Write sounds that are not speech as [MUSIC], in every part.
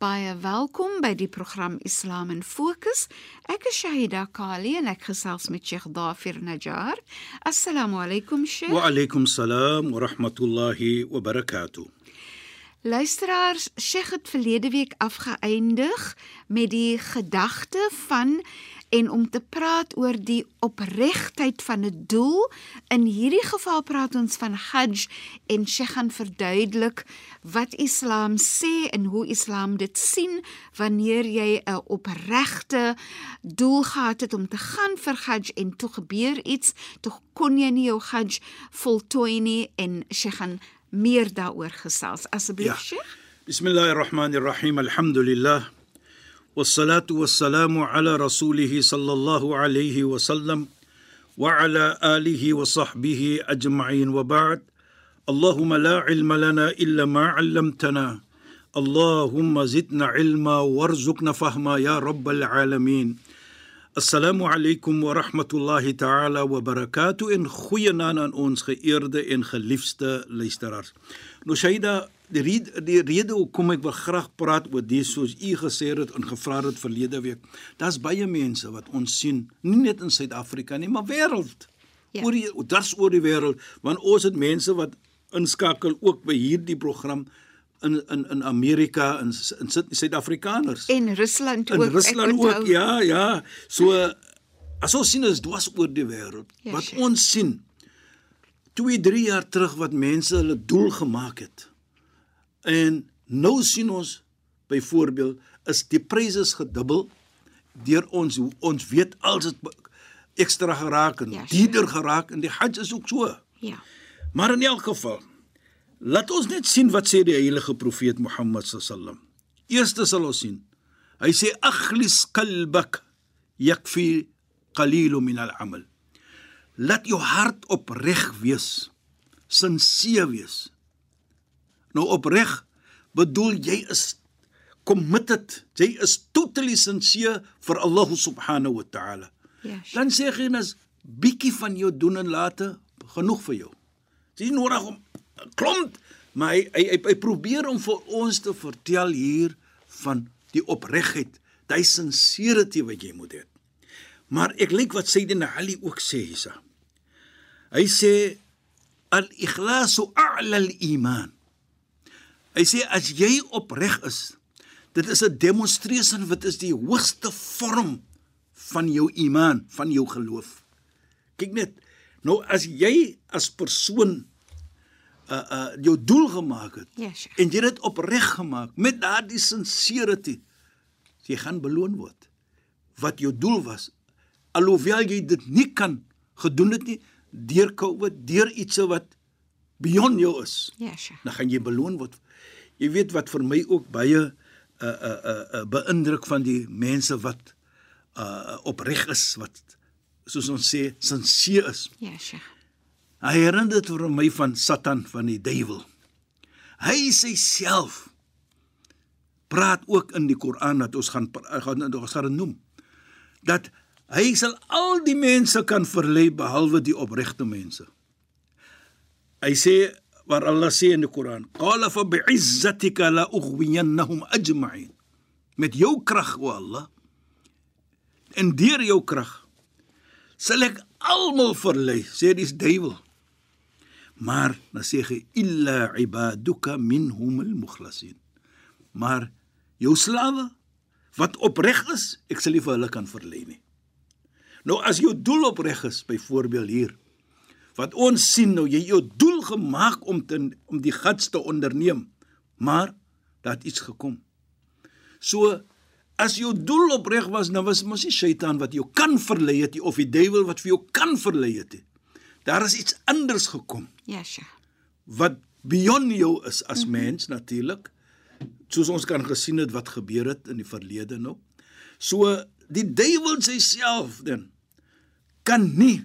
Baie welkom by die program Islam in Fokus. Ek is Shahida Kali en ek gesels met Sheikh Dafir Najjar. Assalamu alaykum Sheikh. Wa alaykum salaam wa rahmatullahi wa barakatuh. Luisteraars, Sheikh het verlede week afgeëindig met die gedagte van en om te praat oor die opregtheid van 'n doel. In hierdie geval praat ons van Hajj en Sheikh gaan verduidelik wat Islam sê en hoe Islam dit sien wanneer jy 'n opregte doel gehad het om te gaan vir Hajj en toe gebeur iets, toe kon jy nie jou Hajj voltooi nie en Sheikh gaan meer daaroor gesels. Asseblief Ja. Sheikh. Bismillahirrahmanirrahim. Alhamdulillah. والصلاة والسلام على رسوله صلى الله عليه وسلم وعلى آله وصحبه أجمعين وبعد اللهم لا علم لنا إلا ما علمتنا اللهم زدنا علما وارزقنا فهما يا رب العالمين Assalamu alaykum wa rahmatullahi ta'ala wa barakatuh en goeienaand aan ons geëerde en geliefde luisteraars. Nou Shaida, die rede, die rede hoekom ek wil graag praat oor dis soos u gesê het en gevra het verlede week. Daar's baie mense wat ons sien, nie net in Suid-Afrika nie, maar wêreld. Ja. Oor die dars oor die wêreld, want ons het mense wat inskakel ook by hierdie program in in in Amerika en in Suid-Afrikaners. En Rusland In ook. Rusland ek onthou. ook, ja, ja. So as ons sien is dwars oor die wêreld. Ja, wat sure. ons sien 2, 3 jaar terug wat mense hulle doel gemaak het. En nou sien ons byvoorbeeld is die pryse gedubbel deur ons ons weet als dit ekstra geraak en Ja, ja, duurder geraak en die Hajj is ook so. Ja. Maar in elk geval, laat ons net sien wat sê die heilige profeet Mohammed sallam. Eerste sal ons sien. Hy sê akhlis qalbak yakfi qalil min al-amal. Laat jou hart opreg wees, sinseer wees. Nou opreg bedoel jy is committed, jy is totally sincere vir Allah subhanahu wa ta'ala. Ja. Sheikh. Dan sê hy net bietjie van jou doen en late genoeg vir jou. Dis nodig om klomp, maar hy, hy hy hy probeer om vir ons te vertel hier van die opregtheid, die sincerity wat jy moet hê. Maar ek lyk wat Sayyidina Ali ook sê hiersa. Hy sê al-ikhlasu a'la al-iman. Hy sê as jy opreg is, dit is 'n demonstrasie wat is die hoogste vorm van jou iman, van jou geloof. Kyk net, nou as jy as persoon uh uh jou doel gemaak het Ja, Sheikh. en jy het dit opreg gemaak met daardie sincerity, jy gaan beloon word. Wat jou doel was, alhoewel jy dit nie kan gedoen het nie deur COVID, deur iets wat beyond jou is Ja, Sheikh. dan gaan jy beloon word. Jy weet wat vir my ook baie uh uh uh, uh beïndruk van die mense wat uh opreg is wat soos ons sê sinseer is. Ja, Sheikh. Hy herinner dit vir my van Satan van die duiwel. Hy sê self praat ook in die Koran dat ons gaan gaan ons gaan noem dat hy sal al die mense kan verlei behalwe die opregte mense. Hy sê waar Allah sê in die Koran, "Qala fa bi'izzatika la ughwiyannahum ajma'in." Met jou krag o Allah en deur jou krag sal ek almal verlei, sê dis duiwel. Maar dan sê hy illa ibaduka minhum al-mukhlasin. Maar jou slawe wat opreg is, ek sal nie vir hulle kan verlei nie. Nou as jou doel opreg is, byvoorbeeld hier, Wat ons sien nou, jy jou doel gemaak om te om die guts te onderneem, maar het iets gekom. So as jou doel opreg was, dan was mos nie Satan wat jou kan verlei het nie of die duiwel wat vir jou kan verlei het nie. Daar is iets anders gekom Sheikh. wat beyond jou is as mens natuurlik. Soos ons kan gesien het wat gebeur het in die verlede nou. So die duiwel self dan kan nie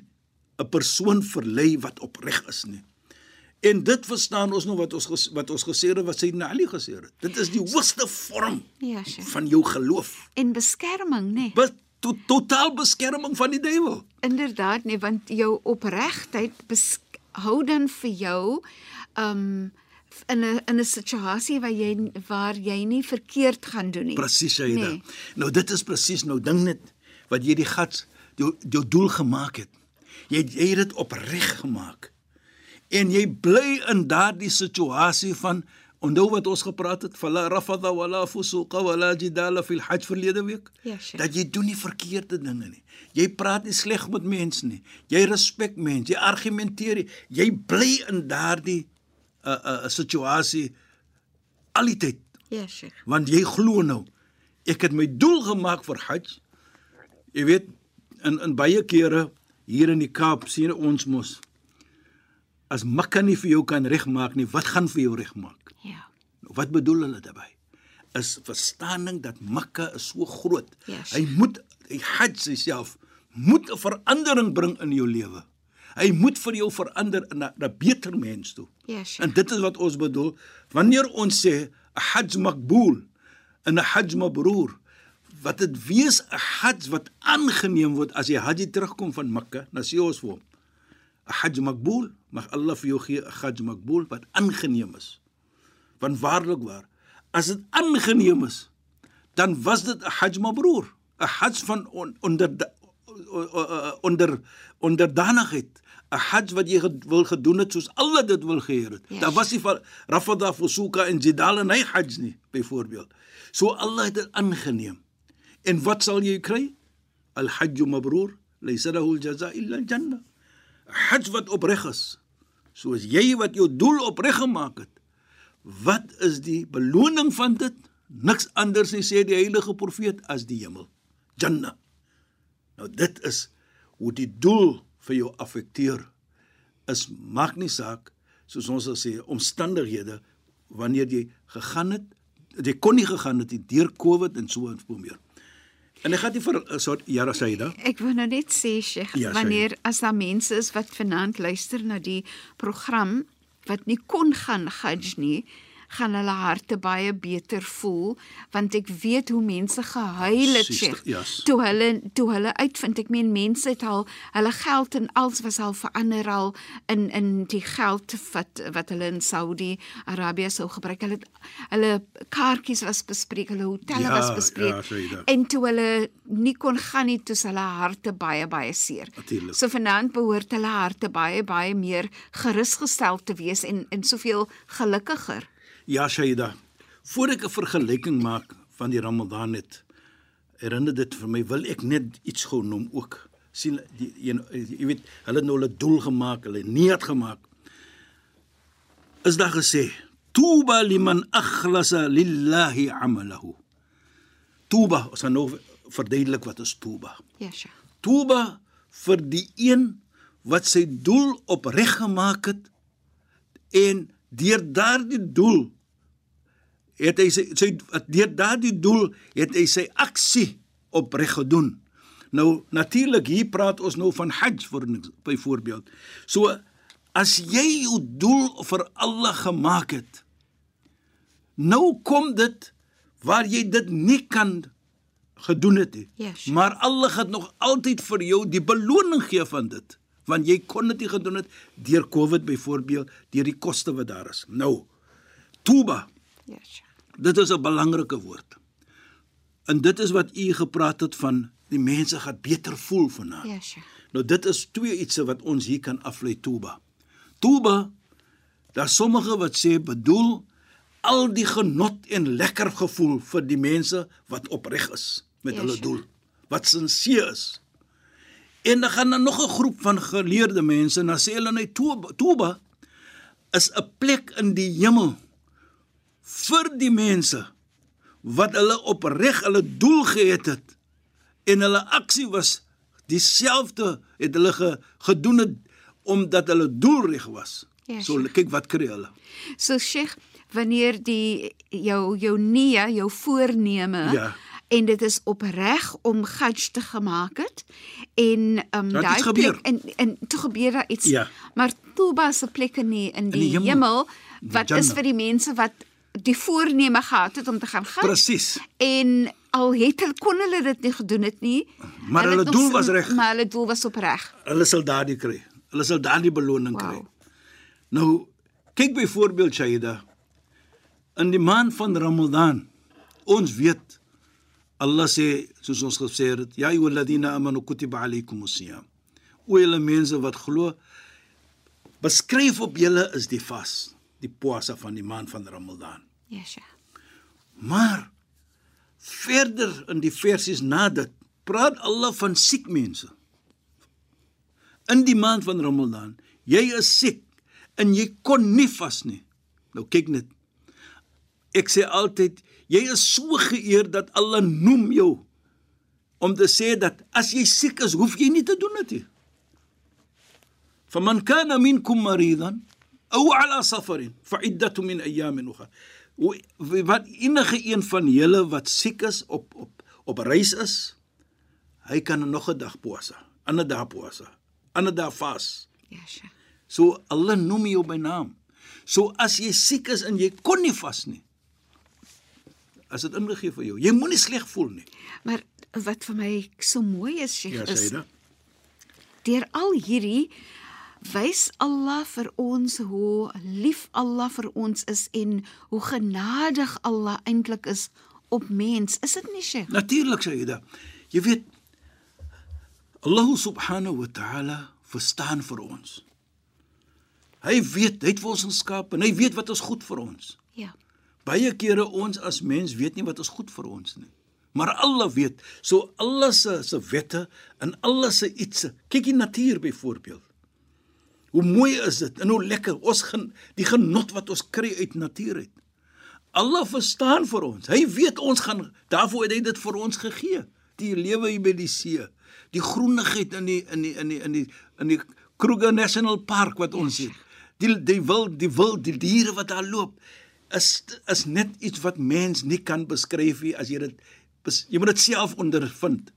'n persoon verlei wat opreg is nie. En dit verstaan ons nou wat ons ges, wat ons gesê het wat Sayyidina Ali gesê het. Dit is die hoogste vorm Ja, Sheikh. van jou geloof. En beskerming, nê? Nee. Be to, totaal beskerming van die duiwel. Inderdaad, nee, want jou opregtheid hou dan vir jou um in 'n in 'n situasie waar jy waar jy nie verkeerd gaan doen nie. Presies, Shaida. Nee. Nou dit is presies nou ding net wat jy die gat jou, jou doel gemaak het. Jy jy het dit opreg gemaak. En jy bly in daardie situasie van onthou wat ons gepraat het, fala rafadha wala fusuqa wala jidala fil hajj verlede week. Ja, Sheikh. Dat jy doen nie verkeerde dinge nie. Jy praat nie sleg met mense nie. Jy respek mense, jy argumenteer, nie. jy bly in daardie 'n uh, 'n uh, situasie al die tyd Ja, Sheikh. want jy glo nou ek het my doel gemaak vir Hajj. Jy weet in in baie kere hier in die Kaap sien ons mos as Mekka nie vir jou kan regmaak nie, wat gaan vir jou regmaak? Ja. Wat bedoel hulle daarbey? Is verstaaning dat Mekka is so groot. Yes. Hy moet hy Hajj self moet 'n verandering bring in jou lewe. Hy moet vir jou verander na 'n beter mens toe. Ja, Sheikh. En dit is wat ons bedoel wanneer ons sê 'n hajj makbool en 'n hajj mabrur wat dit wees 'n hajj wat aangeneem word as jy haji terugkom van Mekka, dan sê ons vir hom 'n hajj makbool, mag Allah vir jou gee 'n hajj makbool wat aangeneem is. Want waarlik waar, as dit aangeneem is, dan was dit 'n hajj mabrur, 'n hajj van on, onder onder onderdanigheid 'n hajj wat jy wil gedoen het soos Allah dit wil geheer het. Yes. Daar was nie van Rafada Fusuka en Jidal en hy hajj nie byvoorbeeld. So Allah het dit aangeneem. En wat sal jy kry? Al hajj mabrur, laysa lahu al jazaa illa al jannah. Hajj wat opreg is. Soos jy wat jou doel opreg gemaak het. Wat is die beloning van dit? Niks anders nie sê die heilige profeet as die hemel. Jannah. Nou dit is hoe die doel vir jou affekteer. Is maak nie saak soos ons sal sê omstandighede wanneer jy gegaan het, jy kon nie gegaan het deur Covid en so en so meer. En ek gaan nie vir 'n soort Jara Saida. Ek wou nou net sê, Sheikh, Ja, wanneer as daar mense is wat vanaand luister na die program wat nie kon gaan Hajj nie, gaan hulle harte baie beter voel want ek weet hoe mense gehuil het, Sheikh. yes. Toe hulle toe hulle uitvind, ek meen mense het al hulle geld en alles was al verander al in in die geld wat wat hulle in Saudi-Arabië sou gebruik. Hulle hulle kaartjies was bespreek, hulle hotelle Ja, was bespreek. ja. En toe hulle nie kon gaan nie, toe hulle harte baie baie seer. Natuurlijk. So vanaand behoort hulle harte baie baie meer gerusgestel te wees en en soveel gelukkiger. Ja, Shaida. Voor ek 'n vergelyking maak van die Ramadan net herinner dit vir my wil ek net iets gou noem ook. sien die een jy weet hulle het nou hulle doel gemaak, hulle niat gemaak. Is daar gesê Tuba liman akhlasa lillahi amalahu. Tuba, ons gaan nou verduidelik wat is tuba. Ja, sja. Tuba vir die een wat sy doel opreg gemaak het en deur daardie doel het hy sy, sy deur daardie doel het hy sy aksie opreg gedoen. Nou natuurlik hier praat ons nou van Hajj vir byvoorbeeld. So as jy jou doel vir Allah gemaak het, nou kom dit waar jy dit nie kan gedoen het nie. Yes. Maar Allah gaan nog altyd vir jou die beloning gee van dit, want jy kon dit nie gedoen het deur Covid byvoorbeeld, deur die koste wat daar is. Nou, Tuba, sja. Dit is 'n belangrike woord. En dit is wat u gepraat het van die mense gaan beter voel vanaand. Ja, sja. Nou dit is twee ietsie wat ons hier kan aflei Tuba. Tuba, daar sommige wat sê bedoel al die genot en lekker gevoel vir die mense wat opreg is met Ja, hulle sure. doel, wat sinseer is. En dan gaan dan nog 'n groep van geleerde mense en dan sê hulle net Toba, Toba is 'n plek in die hemel vir die mense wat hulle opreg hulle doel gehet het en hulle aksie was dieselfde het hulle ge, gedoen het omdat hulle doelrig was. Ja, so Sheikh. kyk wat kry hulle. So Sheikh, wanneer die jou jou nie, jou voorneme Ja. en dit is opreg om Hajj te gemaak het en um daai plek en en toe gebeur daar iets. Ja. Maar Tuba se plek in die, in die, hemel. hemel wat is Jannah. vir die mense wat die voorneme gehad het om te gaan Hajj. Presies. En al het hulle kon hulle dit nie gedoen het nie. Maar Hulle hulle doel was reg. Maar hulle doel was opreg. Hulle sal daardie kry. Hulle sal daardie beloning kry. Wow. Nou, kyk byvoorbeeld Shaida. In die maand van Ramadan, ons weet Allah sê soos ons gesê het, ya ayyuhalladhina amanu kutiba alaykumus siyam. O julle mense wat glo, beskryf op julle is die vas, die puasa van die maand van Ramadan. Ja, Sheikh. Maar verder in die versies na dit praat Allah van siek mense. In die maand van Ramadan, jy is siek en jy kon nie vas nie. Nou kyk net. Ek sê altyd, jy is so geëer dat Allah noem jou om te sê dat as jy siek is, hoef jy nie te doen dit nie. فمن كان منكم مريضا ou ala safarin fa'iddat min ayyamin ukhra. Wat enige een van julle wat siek is op op op reis is, hy kan nog 'n dag poasa, ander dag poasa, ander dag vas. Yesh. Ja, so Allah noem jou by naam. So as jy siek is en jy kon nie vas nie, as dit ingegee vir jou. Jy moenie sleg voel nie. Maar wat vir my so mooi is, Sheikh, ja, is deur al hierdie wys Allah vir ons hoe lief Allah vir ons is en hoe genadig Allah eintlik is op mens. Is dit nie, Sheikh? Natuurlik Sayyida. Jy weet Allah subhanahu wa ta'ala verstaan vir ons. Hy weet, hy het vir ons geskaap en hy weet wat is goed vir ons. Ja. Baie kere ons as mens weet nie wat is goed vir ons nie. Maar Allah weet. So Allah se se wette en Allah se iets. Kyk die natuur byvoorbeeld. Hoe mooi is dit en hoe lekker ons gen, die genot wat ons kry uit natuur uit. Allah verstaan vir ons. Hy weet ons gaan daarvoor het hy dit vir ons gegee. Die lewe hier by die see, die groenigheid in die in die in die in die in die Kruger National Park wat ons het. Die die wil die wil die diere wat daar loop is is net iets wat mens nie kan beskryf nie as jy dit jy moet dit self ondervind.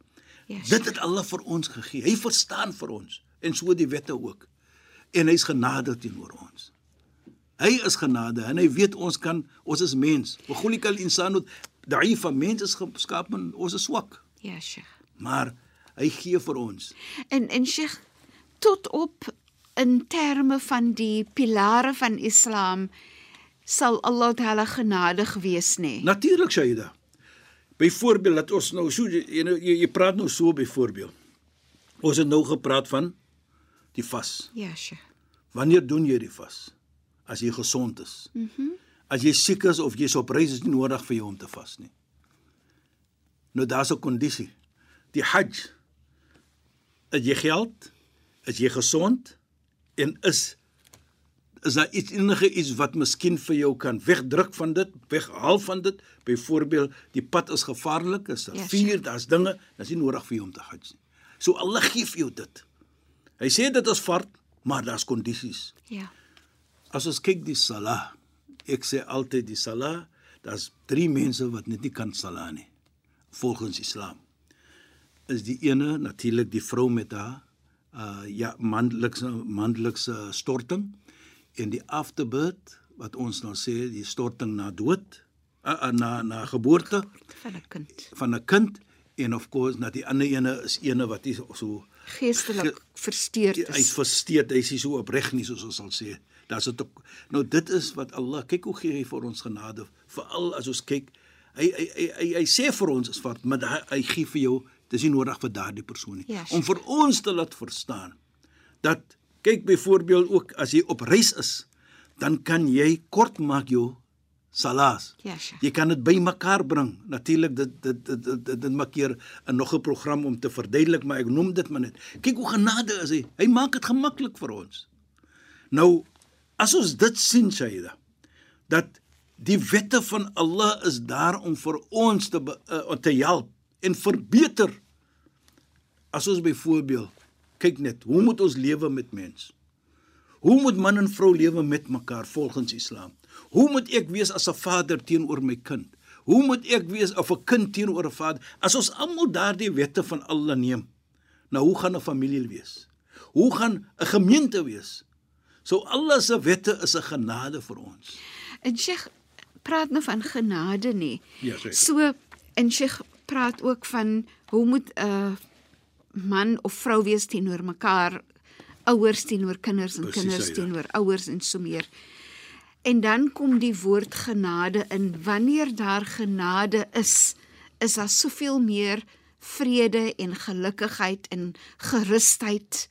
Ja, Dit het Allah vir ons gegee. Hy verstaan vir ons en so die wette ook. En hy's genade teenoor ons. Hy is genade en hy weet ons kan ons is mens. Wa khuliqal insanu da'ifa mens is geskaap en ons is swak. Ja, Sheikh. Maar hy gee vir ons. En en Sheikh tot op in terme van die pilare van Islam sal Allah Taala genadig wees, nê? Nee. Natuurlik Shaida. Byvoorbeeld dat ons nou so jy, jy, jy praat nou so byvoorbeeld. Ons het nou gepraat van die vas. Ja, Sheikh. Wanneer doen jy die vas? As jy gesond is. Mhm. Mm as jy siek is of jy's op reis is nie nodig vir jou om te vas nie. Nou daar's 'n kondisie. Die Hajj. Het jy geld? Is jy gesond? En is is daar iets enige iets wat miskien vir jou kan wegdruk van dit, weghaal van dit? Byvoorbeeld, die pad is gevaarlik, is daar Ja, ja, vuur, daar's dinge, dis nie nodig vir jou om te hajj nie. So Allah gee vir jou dit. Hy sê dit is fard, maar daar's kondisies. Ja. As ons kyk die salah, ek sê altyd die salah, daar's drie mense wat net nie kan salah nie volgens Islam. Is die ene natuurlik die vrou met haar uh ja mandelikse mandelikse storting en die afterbirth wat ons nou sê die storting na dood uh, uh, na na geboorte Van 'n kind. van 'n kind en of course na die ander ene is ene wat nie so Geestelik versteurd hy's is. versteed, hy's nie so opreg nie soos ons sal sê. Daar's dit ook. Nou dit is wat Allah, kyk hoe gee hy vir ons genade, veral as ons kyk. Hy hy hy, hy, hy sê vir ons is wat, maar hy, hy gee vir jou, dis nie nodig vir daardie persoon nie. Ja, Om vir ons te laat verstaan dat kyk byvoorbeeld ook as jy op reis is, dan kan jy kort maak jou Salaas. Ja, Sheikh. Jy kan dit bymekaar bring. Natuurlik dit dit dit dit, dit, dit maak keer 'n nog 'n program om te verduidelik, maar ek noem dit maar net. Kyk hoe genade is hy. Hy maak dit gemaklik vir ons. Nou as ons dit sien, Shaida, dat die wette van Allah is daar om vir ons te uh, te help en verbeter. As ons byvoorbeeld kyk net, hoe moet ons lewe met mens? Hoe moet man en vrou lewe met mekaar volgens Islam? Hoe moet ek wees as 'n vader teenoor my kind? Hoe moet ek wees of 'n kind teenoor 'n vader? As ons almal daardie wette van Allah neem, nou hoe gaan 'n familie wees? Hoe gaan 'n gemeente wees? So Allah se wette is 'n genade vir ons. En Sheikh praat nou van genade nie. Ja, seker. So en Sheikh praat ook van hoe moet 'n man of vrou wees teenoor mekaar, ouers teenoor kinders en Presies, kinders teenoor ouers en so meer. En dan kom die woord genade in. Wanneer daar genade is, is daar soveel meer vrede en gelukigheid en gerusheid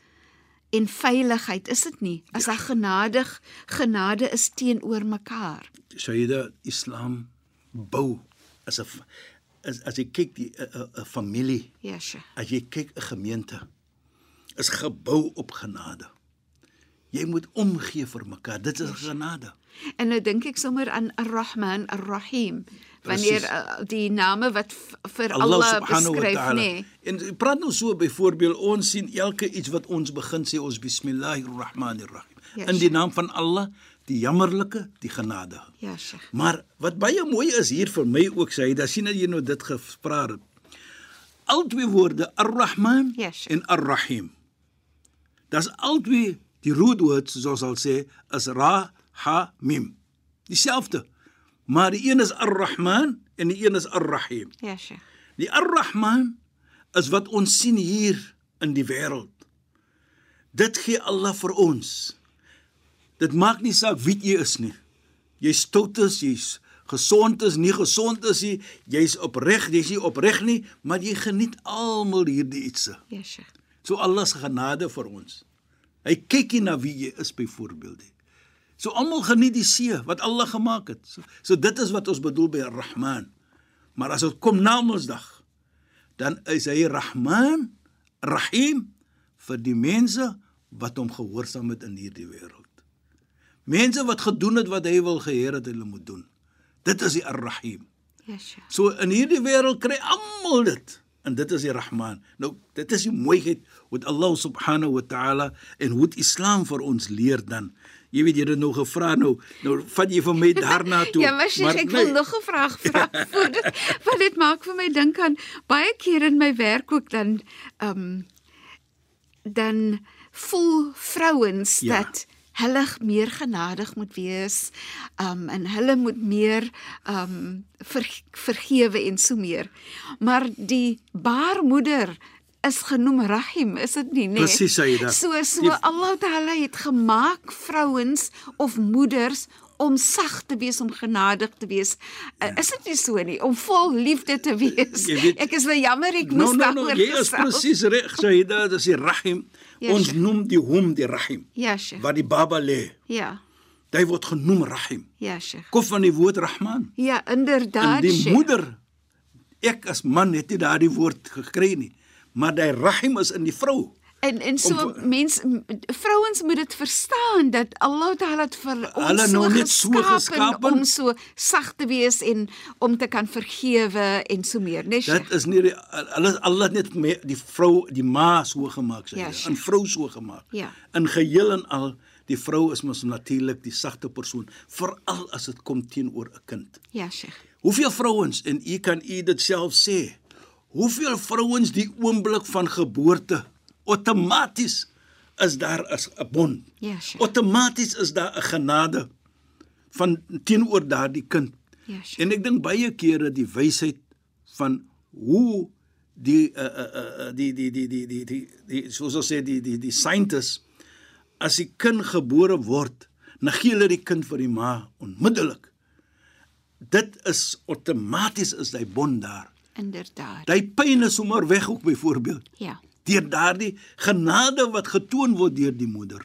en veiligheid, is dit nie? As daar genadig genade is teenoor mekaar. Shaida Islam bou as 'n as as jy kyk die 'n familie, Ja, Sheikh. as jy kyk 'n gemeente is gebou op genade. Jy moet omgee vir mekaar. Dit is genade. En nou dink ek sommer aan Ar-Rahman, Ar-Rahim. Wanneer Precies. uh, die name wat vir Allah Allah beskryf, nê. En jy praat nou so byvoorbeeld ons sien elke iets wat ons begin sê ons bismillahirrahmanirrahim. Ja, In die naam van Allah, die jammerlike, die genade. Ja, Sheikh. Maar wat baie mooi is hier vir my ook sê, dat sien jy nou dit gespreek het. Al twee woorde Ar-Rahman Ja, Sheikh. en Ar-Rahim. Dis al twee die rootwoord soos ons sal sê is Ra Ha Mim. Dieselfde. Maar die een is Ar-Rahman en die een is Ar-Rahim. Ja, Sheikh. Die Ar-Rahman is wat ons sien hier in die wêreld. Dit gee Allah vir ons. Dit maak nie saak wie jy is nie. Jy's stout is, jy's gesond is, nie gesond is nie, jy's opreg, jy's nie opreg nie, maar jy geniet almal hierdie ietsie. Ja, Sheikh. So Allah se genade vir ons. Hy kyk nie na wie jy is byvoorbeeld nie. So almal geniet die see wat Allah gemaak het. So, so dit is wat ons bedoel by Ar-Rahman. Maar as dit kom na Mondsdag, dan is hy Rahman, Rahim vir die mense wat hom gehoorsaam het in hierdie wêreld. Mense wat gedoen het wat hy wil geheer het hulle moet doen. Dit is die Ar-Rahim. Ja, Sheikh. So in hierdie wêreld kry almal dit en dit is die Rahman. Nou dit is die mooiheid wat Allah subhanahu wa ta'ala en hoe die Islam vir ons leer dan. Jy weet jy het nou gevra nou nou vat jy vir my [LAUGHS] daarna toe. Ja, maar Sheikh, ek wil nee, nog 'n vraag vra [LAUGHS] want dit maak vir my dink aan baie keer in my werk ook dan ehm um, dan voel vrouens Ja. dat hulle meer genadig moet wees, um, en hulle moet meer um, ver, vergewe en so meer. Maar die baarmoeder is genoem Rahim, is dit nie, nee? Presies, Saida. So so Allah Taala het gemaak vrouens of moeders om sag te wees, om genadig te wees. Uh, is dit nie so nie om vol liefde te wees? Weet- ek is nou jammer ek Nou moes nou nou daaroor jy is gesels. presies reg Sayyida, dis die Rahim. Ja, ons Sheikh. noem die hom die Rahim. Ja, Sheikh. Waar die baba lê. Ja. Hy word genoem Rahim. Ja, Sheikh. Kom van die woord Rahman. Ja, En inderdaad, die Sheikh. moeder ek as man het nie daardie woord gekry nie, maar die Rahim is in die vrou. En en so Om- mense m- vrouens moet dit verstaan dat Allah Taala het vir ons Hulle so nou net so geskapen. om so sag te wees en om te kan vergewe en so meer, né? Dit Sheikh? is nie die- alles Allah net me- die vrou, die ma so gemaak sê. Ja. 'n vrou so gemaak. Ja. In geheel en al die vrou is mos natuurlik die sagte persoon, veral as dit kom teenoor 'n kind. Ja, Sheikh. Hoeveel vrouens en u kan u dit self sê. Hoeveel vrouens die oomblik van geboorte outomaties is daar 'n bond. Ja, Sheikh. Outomaties is daar 'n genade van teenoor daardie kind. Ja, Sheikh. En ek dink baie kere die wysheid van hoe die uh, uh, uh, die die die die die die, die soos ons sê die die die scientists as die kind gebore word, negeer hulle die kind vir die ma onmiddellik. Dit is outomaties is hy bond daar. Inderdaad. Hy pyn is sommer weg ook byvoorbeeld. Ja. Deur daardie genade wat getoon word deur die moeder.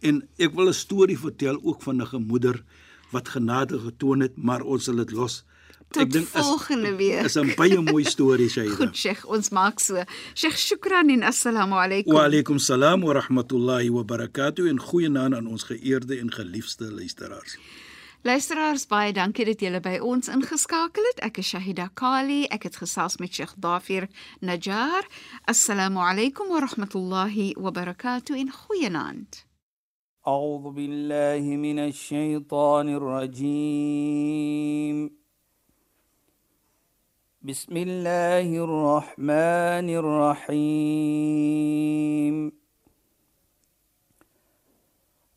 En ek wil 'n storie vertel ook van 'n gemoeder wat genade getoon het, maar ons sal dit los. Tot volgende week. Is 'n baie mooi storie, [LAUGHS] Shaida. Goed, Sheikh, ons maak so. Sheikh, shukran en assalamu alaykum. Wa alaykum salaam wa rahmatullahi wa barakatuh en goeienaand aan ons geëerde en geliefde luisteraars. Luisteraars, baie dankie dat julle by ons ingeskakel het. Ek is Shahida Kali. Ek het gesels met Sheikh Dafir Najjar. Assalamu alaykum wa rahmatullahi wa barakatuh en goeienaand. أعوذ بالله من الشيطان الرجيم بسم الله الرحمن الرحيم